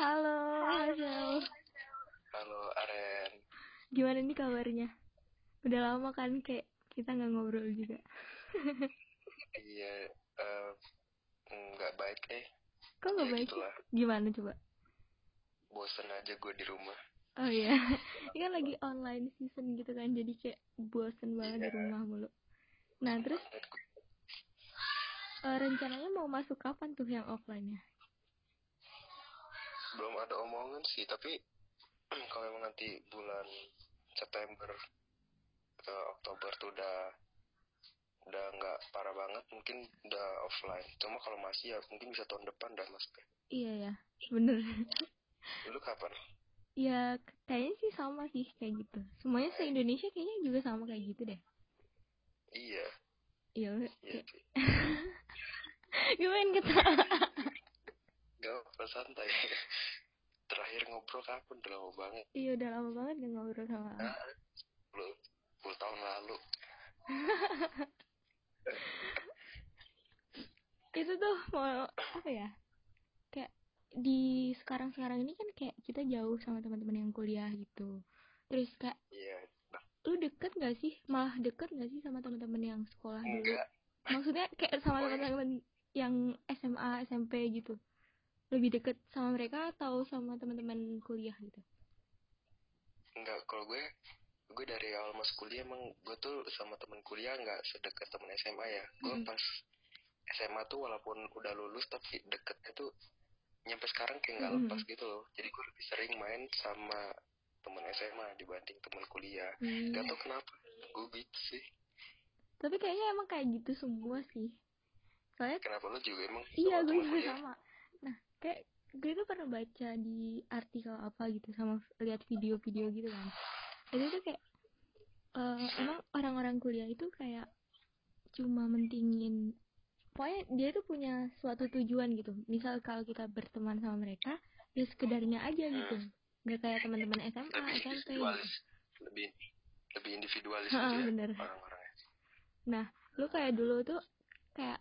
Halo, Hazel. Halo Aren. Gimana nih kabarnya? Udah lama kan kayak kita nggak ngobrol juga. Iya, eh, nggak baik deh. Kok nggak Ya baik? gitulah. Gimana coba? Bosen aja gue di rumah. Oh iya, ini kan lagi online season gitu kan, jadi kayak bosen banget di Iya. rumah mulu. Nah terus eh, rencananya mau masuk kapan tuh yang offline-nya? Belum ada omongan sih, tapi kalau memang nanti bulan September ke Oktober tuh udah udah nggak parah banget, mungkin udah offline. Cuma kalau masih ya mungkin bisa tahun depan dah masuk. Iya ya, bener. Lu kapan? Ya kayaknya sih sama sih kayak gitu. Semuanya se Indonesia kayaknya juga sama kayak gitu deh. Iya, Iya, iya gue pengen ketawa. Gak apa santai. Terakhir ngobrol kapan? Udah lama banget. Iya udah lama banget gak ngobrol sama Nah, 10, 10 tahun lalu. itu tuh mau apa ya kayak di sekarang sekarang ini kan kayak kita jauh sama teman-teman yang kuliah gitu terus kayak Iya. lu deket gak sih malah deket gak sih sama teman-teman yang sekolah dulu Enggak. maksudnya kayak sama teman-teman yang SMA SMP gitu lebih deket sama mereka atau sama teman-teman kuliah gitu Enggak, kalau gue gue dari awal masuk kuliah emang gue tuh sama temen kuliah nggak sedekat temen SMA ya. Gue pas SMA tuh walaupun udah lulus tapi deketnya tuh nyampe sekarang kayak nggak Mm-mm. lepas gitu loh. Jadi gue lebih sering main sama temen SMA dibanding temen kuliah. Hmm. Gak tau kenapa, gue gitu sih. tapi kayaknya emang kayak gitu semua sih soalnya Kenapa lu juga emang Iya, gue juga sama. Kayak gue tuh pernah baca di artikel apa gitu sama lihat video-video gitu kan. Itu tuh kayak eh, emang orang-orang kuliah itu kayak cuma mentingin pokoknya dia tuh punya suatu tujuan gitu. Misal kalau kita berteman sama mereka, ya sekedarnya aja gitu. Gak kayak teman-teman SMA, Lebih SMP gitu. individualis, lebih lebih individualis Ha, gitu ya bener. orang-orangnya. Nah, lu kayak dulu tuh kayak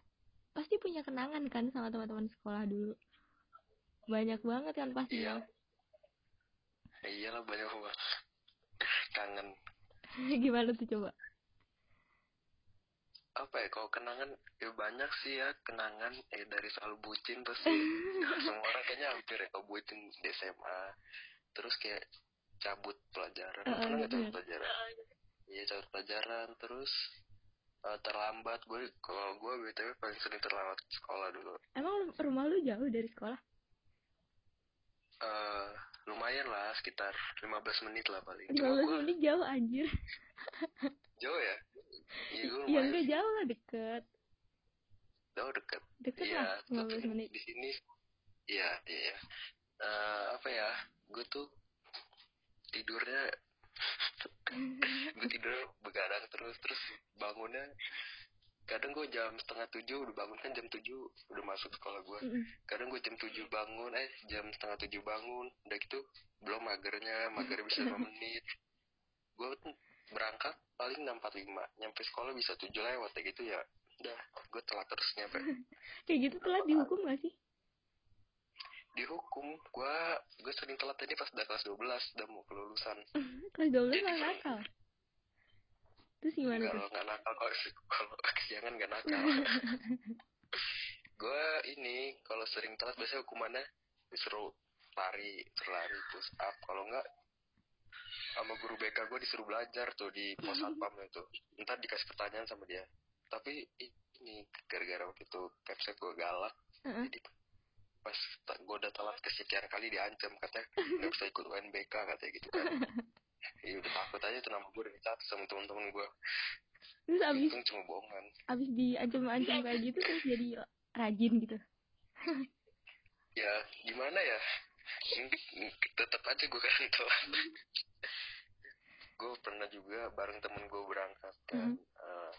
pasti punya kenangan kan sama teman-teman sekolah dulu. Banyak banget kan pasti. Iya. Ya iyalah banyak banget. Kangen Gimana tuh coba? apa ya kalau kenangan ya banyak sih ya kenangan eh dari soal bucin pasti semua orang kayaknya hampir ya kalau bucin di SMA terus kayak cabut pelajaran Heeh, pernah nggak cabut pelajaran iya cabut pelajaran terus eh, terlambat gue kalau gue btw paling sering terlambat sekolah dulu Emang rumah lu jauh dari sekolah? Eh lumayan lah sekitar 15 menit lah paling 15 cuma gue menit jauh anjir. jauh ya iya Ya enggak jauh lah deket. jauh deket Deket Iya, lah 15 tapi menit. di sini iya, iya. Eh, apa ya? Gue tuh tidurnya gue tidur begadang terus terus bangunnya kadang gue jam setengah tujuh udah bangun kan jam tujuh udah masuk sekolah gue kadang gue jam tujuh bangun eh jam setengah tujuh bangun udah gitu belum magernya mager bisa lima menit. Gue berangkat paling enam empat lima nyampe sekolah bisa tujuh lewat ya gitu ya. Udah gue telat terus nyampe. Kayak gitu telat dihukum gak sih? dihukum. Gue gue sering telat tadi pas udah kelas 12 udah mau kelulusan. Kelas 12 malah nakal. Terus gimana kalau tuh? nggak nakal kalau kalau kesiangan nggak nakal. Gue ini kalau sering telat biasanya hukumannya disuruh lari terlari push up. Kalau nggak sama guru BK gue disuruh belajar tuh di pos satpam itu ntar dikasih pertanyaan sama dia. Tapi ini gara-gara waktu itu capsek gue galak Heeh. jadi pas gue udah telat kesekian kali diancam katanya nggak bisa ikut UNBK katanya gitu kan Iya udah takut aja tuh nama gue udah dicatat sama temen-temen gue Terus abis Untung cuma bohongan abis diancam-ancam kayak gitu terus jadi rajin gitu. Ya gimana ya Tetap aja gue kan telat Gue pernah juga bareng temen gue berangkat kan Mhm. Eh,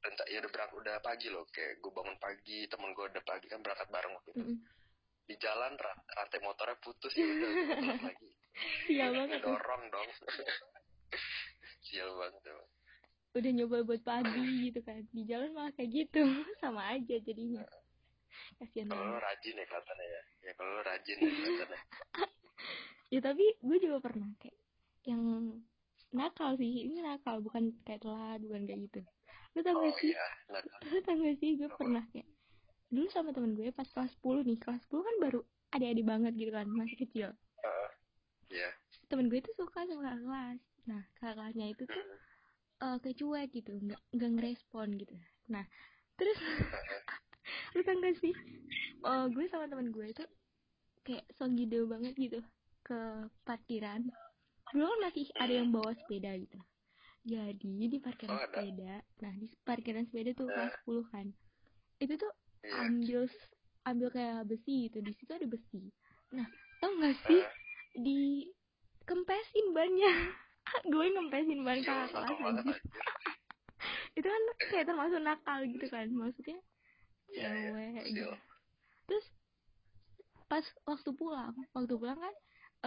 entah ya udah berangkat udah pagi loh kayak gue bangun pagi temen gue udah pagi kan berangkat bareng waktu itu Mm-mm. Di jalan ra- rantai motornya putus ya udah lagi Sial banget tuh. dorong dong sial banget emang. Udah nyoba buat pagi gitu kan. Di jalan malah kayak gitu. Sama aja jadinya. kasihan kalau lo banget rajin ya kelihatannya ya ya kalau rajin ya kelihatannya ya tapi gue juga pernah kayak yang nakal sih ini nakal bukan kayak telat bukan kayak gitu lu tau oh gak sih iya nah lu tau gak sih gue Apa? pernah kayak dulu sama temen gue pas kelas 10 nih. Kelas 10 kan baru adik-adik banget gitu kan masih kecil. Iya. Temen gue tuh suka sama kakak kelas. Nah kakak kelasnya itu tuh eh, kayak cuek gitu nggak nggak ngerespon gitu. Nah terus lu tau gak sih eh, gue sama temen gue itu kayak so gede banget gitu ke parkiran. Dulu kan masih ada yang bawa sepeda gitu. Jadi di parkiran Oh, ada. sepeda nah di parkiran sepeda tuh kelas 10 kan itu tuh iya. ambil ambil kayak besi gitu. Di situ ada besi. Nah tau gak sih? Eh, di kempesin bannya. Gue ngempesin ban kakak kelas anjir. itu kan kayak termasuk nakal gitu kan. Maksudnya Iya, iya, cewek sial. gitu. Terus pas waktu pulang waktu pulang kan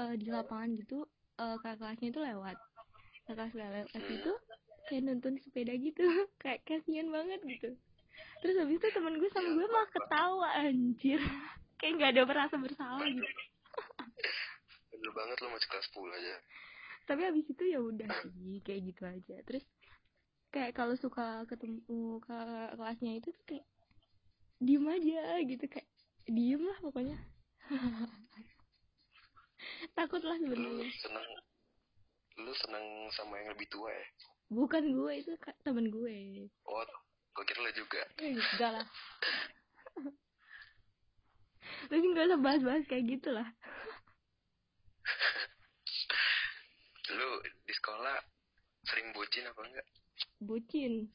eh, di lapangan gitu eh, kakak kelasnya itu lewat. Kakak kelas lewat. Hmm. itu kayak nuntun sepeda gitu. Kayak kasihan banget gitu terus habis itu temen gue sama gue malah ketawa anjir. Kayak nggak ada merasa bersalah gitu. Bener banget lo masih kelas 10 aja. Tapi habis itu ya udah sih kayak gitu aja. Terus kayak kalau suka ketemu ke kelasnya itu tuh kayak diem aja gitu kayak diem lah pokoknya. Takut lah lu sebenarnya. seneng lu seneng sama yang lebih tua ya? Bukan gue itu temen gue. Oh gue kira lo juga eh, enggak lah. Terus nggak usah bahas-bahas kayak gitu lah. Lu di sekolah sering bucin apa enggak? Bucin.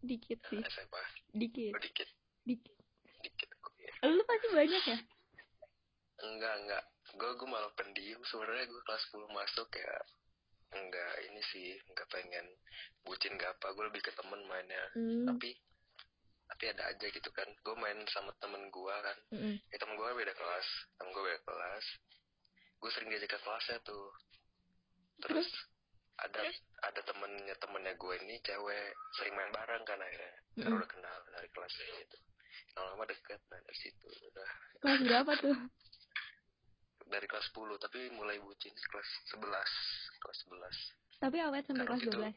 Dikit sih. SMA dikit. Oh, dikit. Dikit. Dikit oke lu pasti banyak ya? Enggak enggak. Gue gue malah pendiam. Sebenarnya gue kelas 10 masuk ya enggak ini sih enggak pengen bucin enggak apa gue lebih ke temen mainnya. Hmm. tapi tapi ada aja gitu kan gue main sama temen gue kan. Mm-mm. ya temen gue beda kelas temen gue beda kelas. Gue sering diajak ke kelasnya tuh. Terus ada ada temennya temennya gue ini cewek sering main bareng kan akhirnya. Karena Mm-mm. udah kenal dari kelasnya gitu. Lama-lama deket nah dari situ udah. Kelas berapa tuh? Dari kelas 10 tapi mulai bucin kelas 11 kelas 11 tapi awet sampai kelas gitu, 12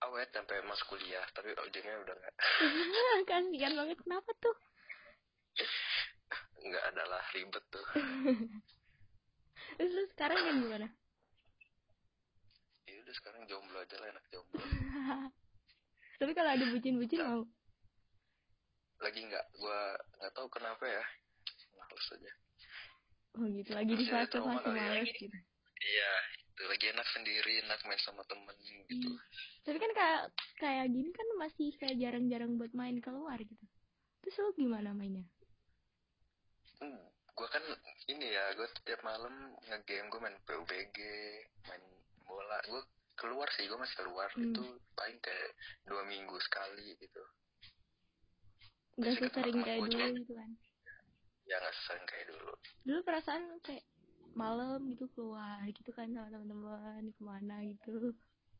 awet sampai masuk kuliah tapi ujungnya udah nggak. Kasihan banget kenapa tuh? Nggak ada lah ribet tuh. Terus sekarang yang gimana? Ya udah sekarang jomblo aja lah enak jomblo. Tapi kalau ada bucin-bucin mau? Lagi nggak? Gua nggak tahu kenapa ya. Males aja. Oh gitu lagi di Masih fase kali ya. males gitu iya itu. Lagi enak sendiri enak main sama temen gitu. Hmm. tapi kan kayak kayak gini kan masih kayak jarang-jarang buat main keluar gitu. Terus lu gimana mainnya? Hmm, gua kan ini ya gua tiap malam ngegame gua main PUBG main bola. Gua keluar sih gua masih keluar. Hmm. itu paling kayak dua minggu sekali gitu. Nggak Biasanya sesering kayak dulu gitu kan? Ya nggak sesering kayak dulu. Dulu perasaan kayak malam gitu keluar gitu kan sama teman-teman ke mana gitu.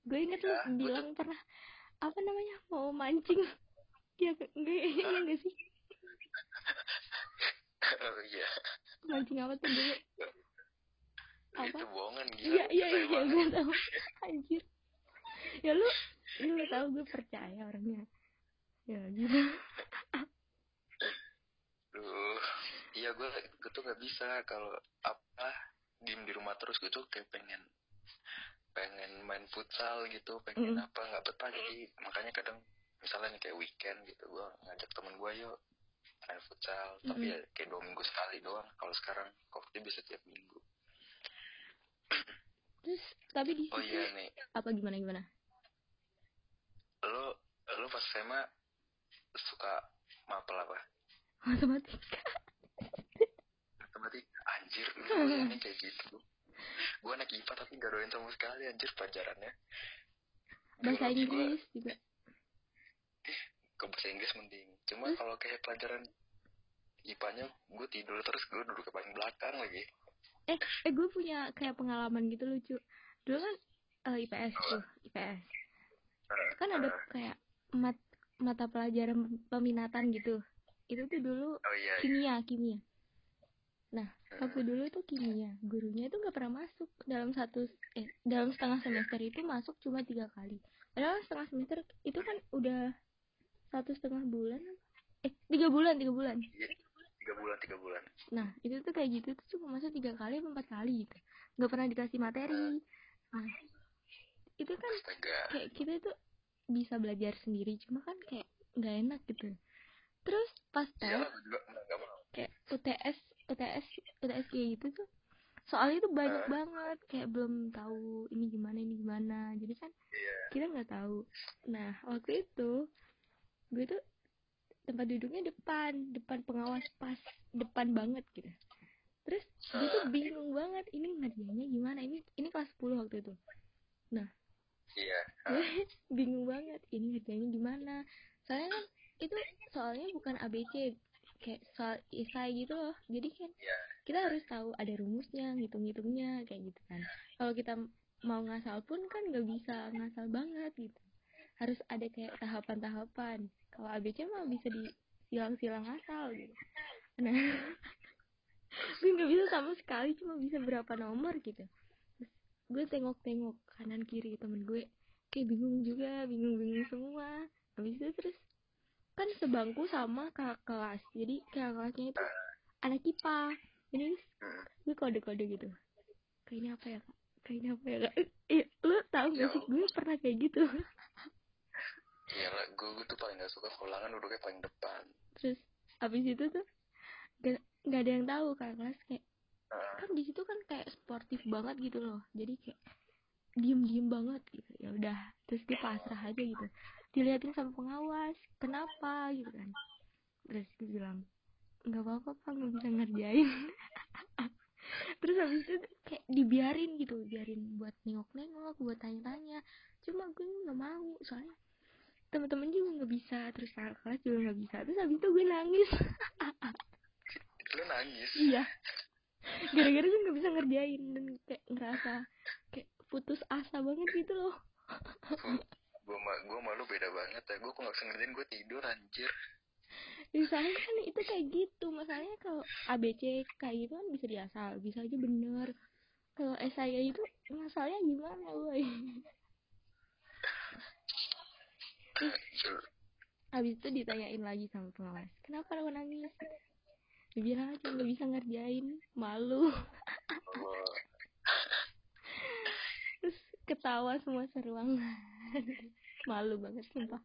Gue inget lu Ya, bilang pernah apa namanya mau mancing. Ya enggak iya enggak sih? Oh iya. Mancing apa tuh dulu? Apa? itu bohongan gila. Iya iya iya banget. gue tahu. Anjir. Ya lu lu tahu gue percaya orangnya. Ya gitu. Duh, iya gue gue tuh nggak bisa kalau apa diem di rumah terus gue tuh kayak pengen pengen main futsal gitu pengen Mm. apa nggak betah jadi makanya kadang misalnya nih kayak weekend gitu gue ngajak temen gue yuk main futsal. Tapi Mm. ya kayak dua minggu sekali doang kalau sekarang covid bisa tiap minggu. Terus tapi di oh iya nih. apa gimana gimana? Lo lo pas SMA suka mapel apa? Matematika matematika anjir ini kayak gitu. Gue anak IPA tapi gak doyan sama sekali anjir pelajarannya bahasa Biologi gua- Inggris juga. Ke bahasa Inggris mending? Cuma Terus? kalau kayak pelajaran IPA-nya gue tidur terus gue duduk ke paling belakang lagi. Eh eh gue punya kayak pengalaman gitu lucu. Dulu kan eh, IPS tuh IPS kan ada kayak mat mata pelajaran peminatan gitu. Itu tuh dulu oh iya iya. kimia kimia nah waktu dulu tuh kimia gurunya itu nggak pernah masuk dalam satu eh dalam setengah semester itu masuk cuma tiga kali. Padahal setengah semester itu kan udah satu setengah bulan eh tiga bulan tiga bulan. Iya, tiga bulan tiga bulan. Nah itu tuh kayak gitu tuh cuma masuk tiga kali atau empat kali gitu. Nggak pernah dikasih materi. Nah itu kan kayak kita itu bisa belajar sendiri cuma kan kayak nggak enak gitu. Terus pas tes nggak mau. kayak UTS UTS UTS kayak gitu tuh. Soalnya itu banyak Eh. banget kayak belum tahu ini gimana ini gimana. Jadi kan iya. kita nggak tahu. Nah waktu itu gue tuh tempat duduknya depan depan pengawas pas depan banget gitu. Terus gue tuh bingung banget ini ngerjainnya gimana? Ini ini kelas 10 waktu itu. Iya gue bingung banget ini ngerjainnya gimana? Soalnya kan itu soalnya bukan ABC kayak soal isai gitu loh. Jadi kan Iya. kita harus tahu ada rumusnya ngitung-ngitungnya kayak gitu kan. Kalau kita mau ngasal pun kan nggak bisa ngasal banget gitu. Harus ada kayak tahapan-tahapan. Kalau ABC mah bisa di silang-silang ngasal gitu. Nah gue nggak bisa sama sekali cuma bisa berapa nomor gitu. Terus gue tengok-tengok kanan kiri temen gue kayak bingung juga bingung-bingung semua. Habis itu terus kan sebangku sama kakak kelas. Jadi kakak kelasnya itu anak IPA. Jadi Hmm. gue kode-kode gitu. Kayaknya apa ya kak? Kayaknya apa ya kak? Eh, lu tau gak sih? Gue pernah kayak gitu. Iyalah gue, gue tuh paling gak suka ulangan duduknya paling depan. Terus habis itu tuh gak, gak ada yang tahu kakak kelas. Kayak Heeh. kan di situ kan kayak sportif banget gitu loh. Jadi kayak diem diem banget gitu. Ya udah terus dia pasrah aja gitu diliatin sama pengawas kenapa? gitu kan. Terus dia bilang nggak apa apa pak nggak bisa ngerjain. Terus habis itu kayak dibiarin gitu biarin buat nengok nengok buat tanya tanya cuma gue nggak mau soalnya teman-teman juga nggak bisa terus kakak kelas juga nggak bisa. Terus habis itu gue nangis. Lu nangis? Iya. Gara-gara gue nggak bisa ngerjain dan kayak ngerasa kayak putus asa banget gitu loh gue ma gue malu beda banget ya. Gue kok gak bisa ngerjain gue tidur anjir. Misalnya kan itu kayak gitu. Masalahnya kalau ABC kayak gitu kan bisa diasal. Bisa aja bener. Kalau SIA itu masalahnya gimana Dulu- habis itu ditanyain lagi sama pengawas. Kenapa lo nangis? Dia bilang aja nggak bisa ngerjain. Malu. Allah. terus ketawa semua seruangan malu banget sumpah.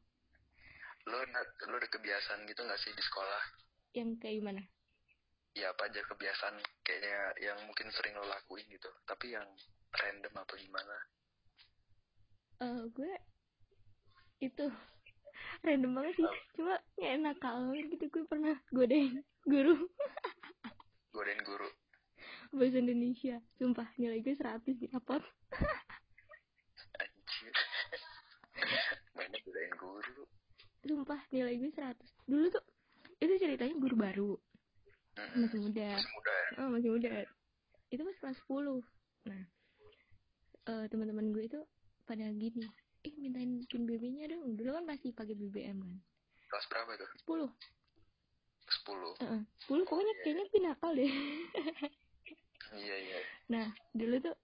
Lo lo ada kebiasaan gitu gak sih di sekolah? Yang kayak gimana? Ya apa aja kebiasaan kayaknya yang mungkin sering lo lakuin gitu tapi yang random apa gimana? Eh gue itu random banget sih. Cuma nggak enak kalau gitu gue pernah godain guru. Godain guru. Bahasa Indonesia. Sumpah nilai gue 100 di rapot anjir godain guru. Sumpah nilai gue 100 dulu tuh itu ceritanya guru baru. Mm-mm. masih muda. Masih muda ya? Oh masih muda. Itu pas kelas 10 nah eh teman-teman gue itu pada gini eh mintain pin BB-nya dong. Dulu kan pasti pakai BBM kan. Kelas berapa itu? 10 sepuluh. Heeh, 10 pokoknya kayaknya pin akal deh. Iya iya. Nah dulu tuh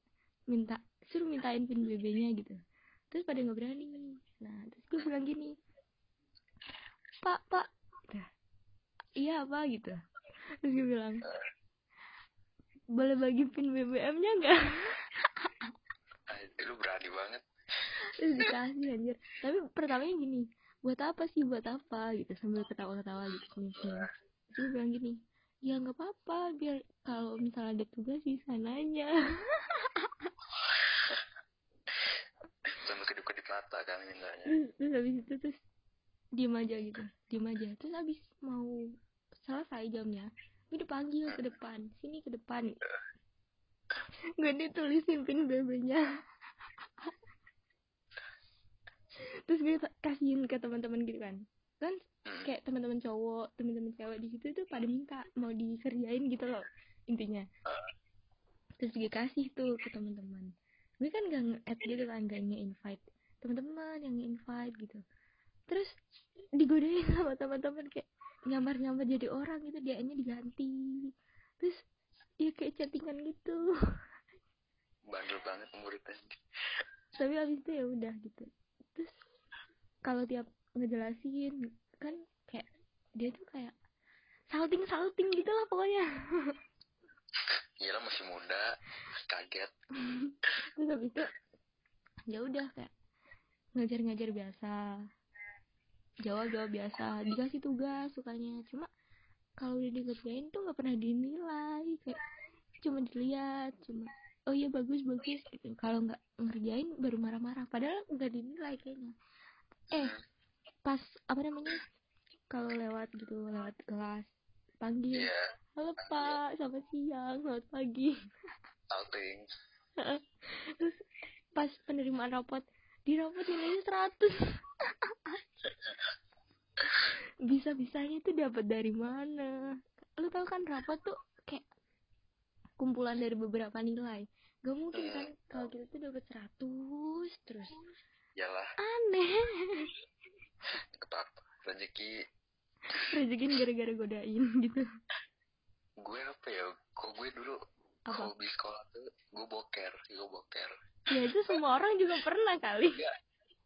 minta suruh mintain pin BB-nya gitu terus pada nggak berani. Nah terus gue bilang gini pak pak. Nah, iya apa gitu. Terus gue bilang boleh bagi pin BBM-nya nggak? Lu berani banget. Terus dikasih anjir. Tapi pertamanya gini buat apa sih? Buat apa? Gitu sambil ketawa-ketawa gitu. Senyum-senyum terus gue bilang gini ya nggak apa-apa biar kalau misalnya ada tugas bisa nanya sambil kedip-kedip mata kan mintanya terus, habis itu terus diem aja gitu diem aja. Terus habis mau selesai jamnya gue dipanggil ke depan sini ke depan. Gue ditulisin pin BB-nya terus gue kasihin ke teman-teman gitu kan. Kan Hmm. kayak teman-teman cowok teman-teman cewek di situ tuh pada minta mau dikerjain gitu loh intinya. Terus gue kasih tuh ke teman-teman. Gue kan gak nge-add gitu kan gak nge-invite teman-teman yang nge-invite gitu. Terus digodain sama teman-teman kayak nyamar-nyamar jadi orang gitu dia nya diganti. Terus ya kayak chattingan gitu. Bandel banget muridnya. Tapi abis itu ya udah gitu. Terus kalau tiap ngejelasin kan kayak dia tuh kayak salting salting gitu lah pokoknya. Iya lah masih muda. Kaget. Terus habis itu ya udah kayak ngajar-ngajar biasa. Jawab jawab biasa. Dikasih tugas sukanya. Cuma kalau udah dikerjain tuh nggak pernah dinilai. Kayak cuma dilihat cuma oh iya bagus bagus gitu. Kalau nggak ngerjain baru marah-marah. Padahal nggak dinilai kayaknya. Eh pas apa namanya kalau lewat gitu lewat kelas panggil iya. Halo pak selamat siang selamat pagi. Terus pas penerimaan rapot di rapot nilainya 100 bisa bisanya itu dapat dari mana? Lu tau kan rapot tuh kayak kumpulan dari beberapa nilai. Gak mungkin kan kalau kita tuh dapat 100 terus Yalah aneh. Rezeki. Rezekin gara-gara godain gitu. Gue apa ya? Kok gue dulu Apa? hobi sekolah tuh gue boker gue boker ya itu semua orang juga pernah kali. Enggak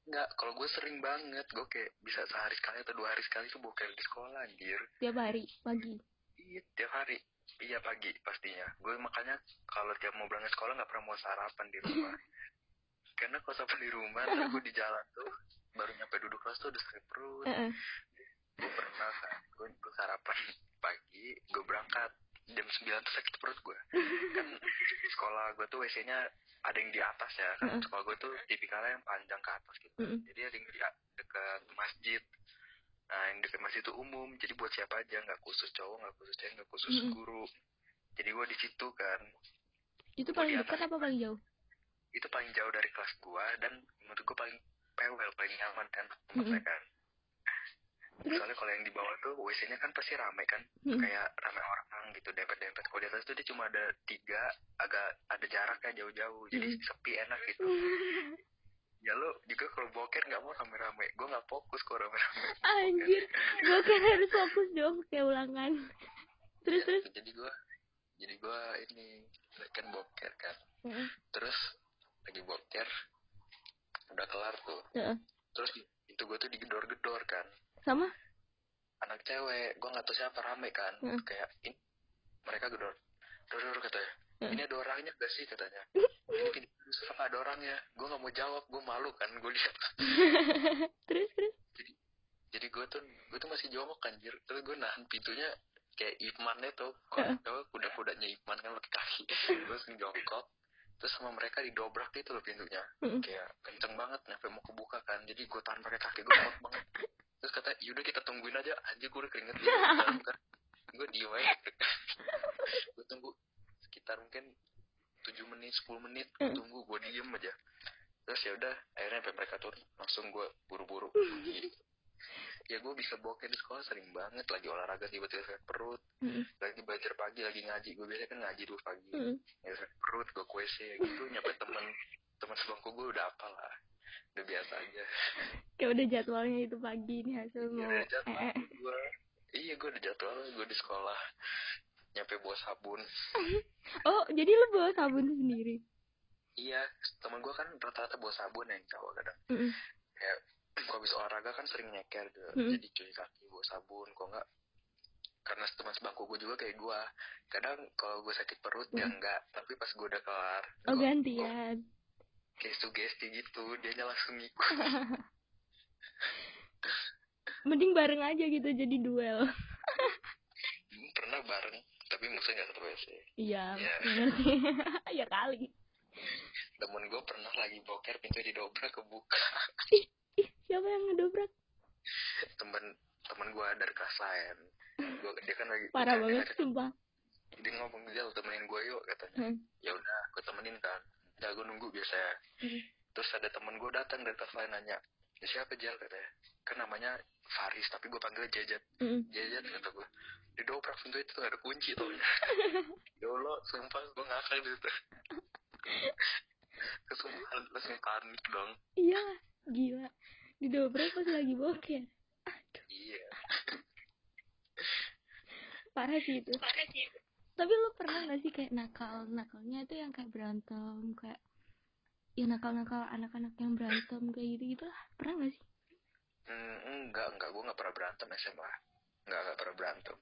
enggak. Kalau gue sering banget gue kayak bisa sehari sekali atau dua hari sekali tuh boker di sekolah anjir. Tiap hari pagi? Iya tiap hari. Iya pagi pastinya. Gue makanya kalau tiap mau berangkat sekolah nggak pernah mau sarapan di rumah. Karena kalau sarapan di rumah ntar gue di jalan tuh baru nyampe duduk kelas tuh udah sakit perut. Gue pernah kan gue, gue sarapan pagi gue berangkat. Jam 9 tuh sakit perut gue. Kan di sekolah gue tuh wc nya ada yang di atas ya kan. Mm-mm. sekolah gue tuh tipikalnya yang panjang ke atas gitu. Mm-mm. jadi ada yang di dekat masjid. Nah yang dekat masjid itu umum. Jadi buat siapa aja nggak khusus cowok nggak khusus cewek nggak khusus Mm-mm. guru. Jadi gue di situ kan. Itu Gua paling dekat apa paling jauh? Itu paling jauh dari kelas gue dan menurut gue paling pewel paling nyaman kan kan. Terus? Soalnya kalau yang di bawah tuh WC-nya kan pasti rame kan Mm-mm. kayak rame orang gitu dempet-dempet kalau di atas tuh dia cuma ada tiga agak ada jaraknya jauh-jauh jadi Mm. sepi enak gitu ya lo juga kalau boker nggak mau rame-rame gue nggak fokus kalau rame-rame Anjir, gue kan harus fokus dong kayak ulangan. Terus Ya, terus. jadi gue jadi gue ini kan boker kan Heeh. terus lagi boker udah kelar tuh Heeh. terus itu gue tuh digedor-gedor kan Sama? anak cewek gue nggak tahu siapa rame kan. Heeh. kayak ini mereka gedor gedor katanya. Heeh. ini ada orangnya gak sih katanya. Ini pintu apa ada orangnya. Gue nggak mau jawab gue malu kan gue lihat. Terus terus. jadi gue tuh gue tuh masih jongkok anjir. Terus gue nahan pintunya kayak Ipmannya tuh. Kalau kuda-kudanya Ipman kan pakai kaki. Langsung jongkok. Terus sama mereka didobrak gitu loh pintunya. Heeh. kayak kenceng banget sampai mau kebuka kan. Jadi gue tahan pakai kaki gue kuat banget terus kata yaudah kita tungguin aja. Anjir gue udah keringet. Kan gue diem aja. Gue tunggu sekitar mungkin 7 menit 10 menit. Gue Mm. tunggu gue diem aja. Terus ya udah akhirnya sampai mereka turun. Langsung gue buru-buru. Pergi ya gue bisa boker di sekolah sering banget. Lagi olahraga tiba-tiba sakit perut. Heeh. lagi belajar pagi lagi ngaji. Gue biasanya kan ngaji dulu pagi. Heeh. ya sakit perut gue ke WC gitu. Nyampe temen temen sebangku gue udah apa lah udah biasa aja Kayak udah jadwalnya itu pagi nih hasil ya, mau. jadwal Eh, eh. iya gue udah jadwal gue di sekolah nyampe bawa sabun Oh, jadi lu bawa sabun sendiri? iya temen gue kan rata-rata bawa sabun yang cowok kadang Heeh. kayak kalau habis olahraga kan sering nyeker gitu. Mm. jadi cuci kaki bawa sabun kok enggak karena teman sebangku gue juga kayak gue kadang kalau gue sakit perut ya Mm. enggak tapi pas gue udah kelar Oh, gua- gantian. gua kayak sugesti gitu dia langsung ngikut Mending bareng aja gitu jadi duel. Hmm, pernah bareng tapi musuhnya nggak satu WC Iya, Iya. ngerti. ya kali. temen gue pernah lagi boker pintu didobrak kebuka Ih, siapa yang ngedobrak? temen temen gue dari kelas lain gua, dia kan lagi Parah banget, sumpah. dia ngomong dia temenin gue yuk katanya Hmm. ya udah gue temenin kan ya gue nunggu biasa Hmm. terus ada temen gue datang dari kelas lain nanya "Ya, siapa Jal? katanya. Kan namanya Faris tapi gue panggil Jejet Heeh. Jejet kata gue didobrak pintu itu gak ada kunci taunya ya Allah sumpah gue ngakak di situ. Kesumpahan langsung panik dong. Iya, gila. Didobrak pas lagi boker. iya. Parah sih itu tapi lu pernah gak sih kayak nakal nakalnya itu yang kayak berantem kayak ya nakal nakal anak-anak yang berantem kayak gitu gitu lah pernah gak sih Hmm, enggak, enggak. Gue nggak pernah berantem SMA. Enggak, enggak pernah berantem.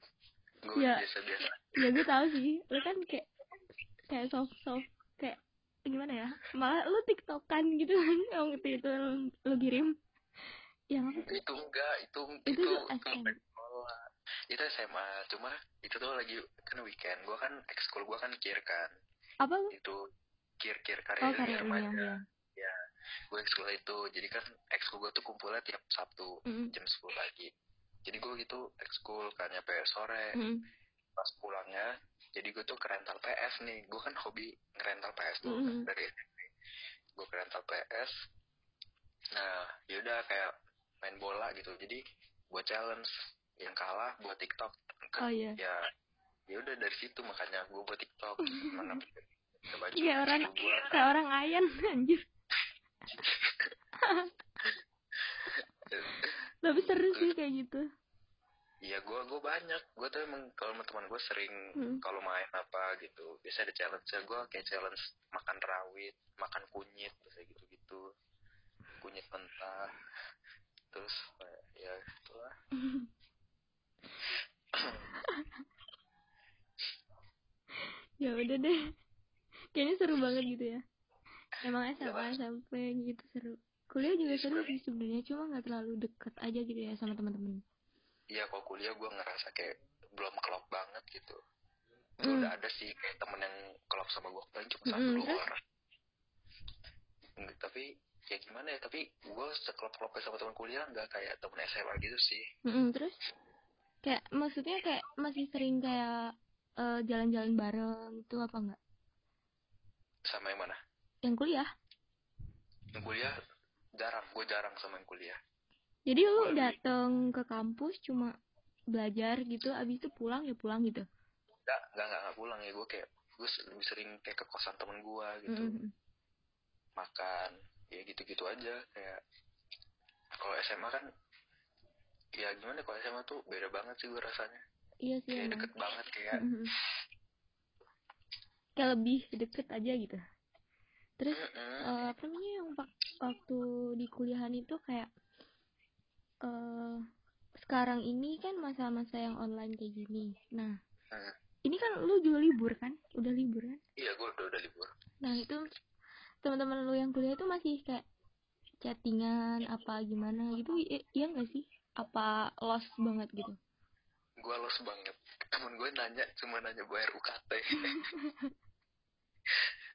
Gue Ya. biasa-biasa. ya gue tahu sih lu kan kayak kayak soft soft kayak gimana ya malah lu tiktokan gitu kan yang itu itu lu, lu kirim yang Itu enggak, itu Itu itu, itu sekolah. Itu SMA. Cuma itu tuh lagi kan weekend. Gue kan ekskul gue kan kir kan. apa Itu kir-kir karya oh karya remaja. ya Ya, gue ekskul itu. Jadi kan ekskul gue tuh kumpulnya tiap Sabtu Mm, jam 10 pagi. Jadi gue gitu ekskul kan nyampe sore. mm, pas pulangnya jadi gue tuh ke rental PS nih gue kan hobi ngerental PS tuh Mhm. dari SMP gue ke rental PS nah yaudah kayak main bola gitu jadi buat challenge yang kalah buat TikTok oh iya. Ya ya udah dari situ makanya gue buat TikTok. Mana kayak orang kayak orang ayan anjir. Tapi seru sih kayak gitu. Iya gue gue banyak. Gue tuh emang kalau sama teman gue sering Hmm. kalau main apa gitu biasa ada challenge gue kayak challenge makan rawit makan kunyit biasa gitu gitu kunyit mentah. Terus eh, ya itulah ya udah deh. Kayaknya seru banget gitu ya. Emang SMA Iyalah. SMP gitu seru. Kuliah juga seru sih sebenarnya cuma nggak terlalu deket aja gitu ya sama teman-teman iya kalau kuliah gue ngerasa kayak belum klop banget gitu. Hmm. udah ada sih kayak temen yang klop sama gue paling cuma satu dua terus? orang Nggak, tapi ya gimana ya tapi gue seklop klopnya sama teman kuliah nggak kayak temen SMA gitu sih. Mm-mm, terus kayak maksudnya kayak masih sering kayak eh, jalan-jalan bareng itu apa enggak sama yang mana yang kuliah yang kuliah jarang gue jarang sama yang kuliah jadi lu lebih- datang ke kampus cuma belajar gitu abis itu pulang ya pulang gitu Enggak, enggak, enggak, enggak pulang ya. Gue kayak, gue lebih sering kayak ke kosan temen gue gitu. Mm-mm. Makan, ya gitu-gitu aja. Kayak, kalau SMA kan, ya gimana kalau SMA tuh beda banget sih gue rasanya. iya sih Kayak emang deket banget kayak. Mm-mm. kayak lebih deket aja gitu terus "Mm-mm." eh, apa namanya yang wak- waktu di kuliahan itu kayak eh sekarang ini kan masa-masa yang online kayak gini nah Hmm. ini kan lu juga libur kan udah libur kan Iya, gue udah, udah libur. nah itu teman-teman lu yang kuliah itu masih kayak chattingan apa gimana gitu iya nggak sih apa lost banget gitu Gue los banget. Temen gue nanya, cuma nanya bayar UKT.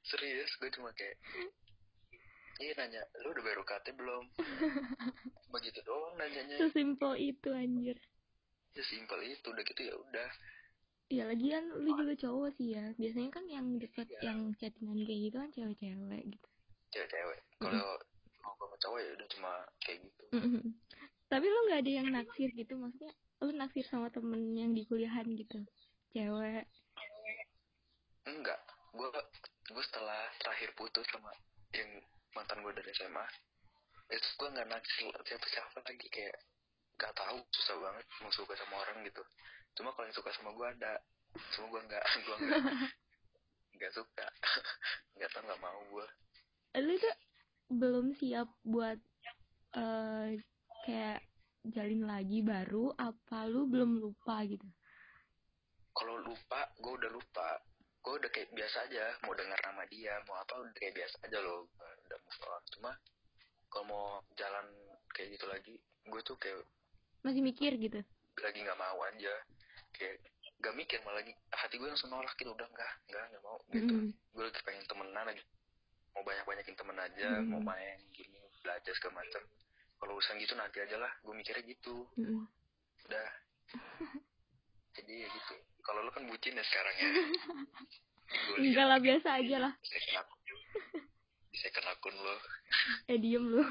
Serius, gue cuma kayak, Iya nanya, lu udah bayar UKT belum? Begitu doang nanyanya. sesimpel itu anjir Ya simpel itu, udah gitu ya udah. ya lagian lu juga cowok sih ya biasanya kan yang deket Iya. yang chattingan kayak gitu kan cewek-cewek gitu Cewek-cewek. Kalau kalau gue sama cowok ya udah cuma kayak gitu. Mm-mm. Tapi lu nggak ada yang naksir gitu, maksudnya lu naksir sama temen yang di kuliahan gitu, cewek. Enggak, gue gue setelah terakhir putus sama yang mantan gue dari SMA, itu gue nggak naksir siapa siapa lagi kayak gak tahu susah banget mau suka sama orang gitu. Cuma kalau yang suka sama gue ada, cuma gue nggak gue nggak nggak suka, nggak tau nggak mau gue. Lu tuh belum siap buat eh kayak jalin lagi baru, apa lu belum lupa gitu? Kalau lupa, gue udah lupa. Gue udah kayak biasa aja, mau dengar nama dia, mau apa udah kayak biasa aja loh, udah move on. Cuma kalau mau jalan kayak gitu lagi, gue tuh kayak Masih mikir gitu? lagi nggak mau aja kayak gak mikir malah lagi hati gue langsung nolak gitu udah enggak enggak nggak mau gitu Mm-mm. gue lagi pengen temenan aja mau banyak banyakin temen aja Mm. mau main gini belajar segala macam kalau urusan gitu nanti aja lah gue mikirnya gitu Mm-mm. udah jadi ya gitu kalau lu kan bucin ya sekarang ya Enggak lah, biasa aja lah. di second akun di second akun lo Eh diem lu.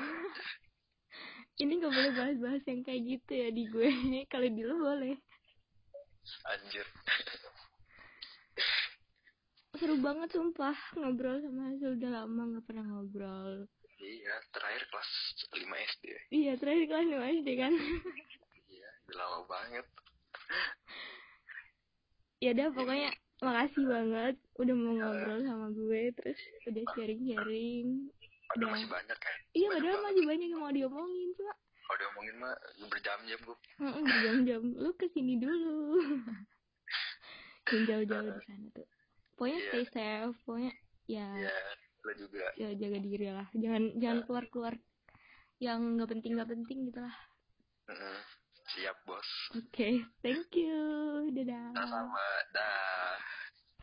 Ini gak boleh bahas-bahas yang kayak gitu ya di gue. Kalau di lu boleh. anjir Seru banget sumpah ngobrol sama Hasil udah lama gak pernah ngobrol. Iya terakhir kelas 5 SD Iya, terakhir kelas 5 SD kan. iya udah lama banget. Ya udah pokoknya makasih banget udah mau ngobrol sama gue terus udah sharing sharing Padahal Udah. masih banyak kan. iya Banyak padahal banget. masih banyak yang mau diomongin cuma Kalau diomongin mah berjam-jam gue. Mm-mm, berjam-jam. Lu ke sini dulu. Yang jauh-jauh di sana tuh. Pokoknya Iya. stay safe pokoknya. Ya. Iya, lo juga. ya jaga diri lah jangan jangan keluar keluar yang nggak penting nggak penting gitu lah Mm-mm. Siap, bos. oke thank you dadah Sama-sama. Dah.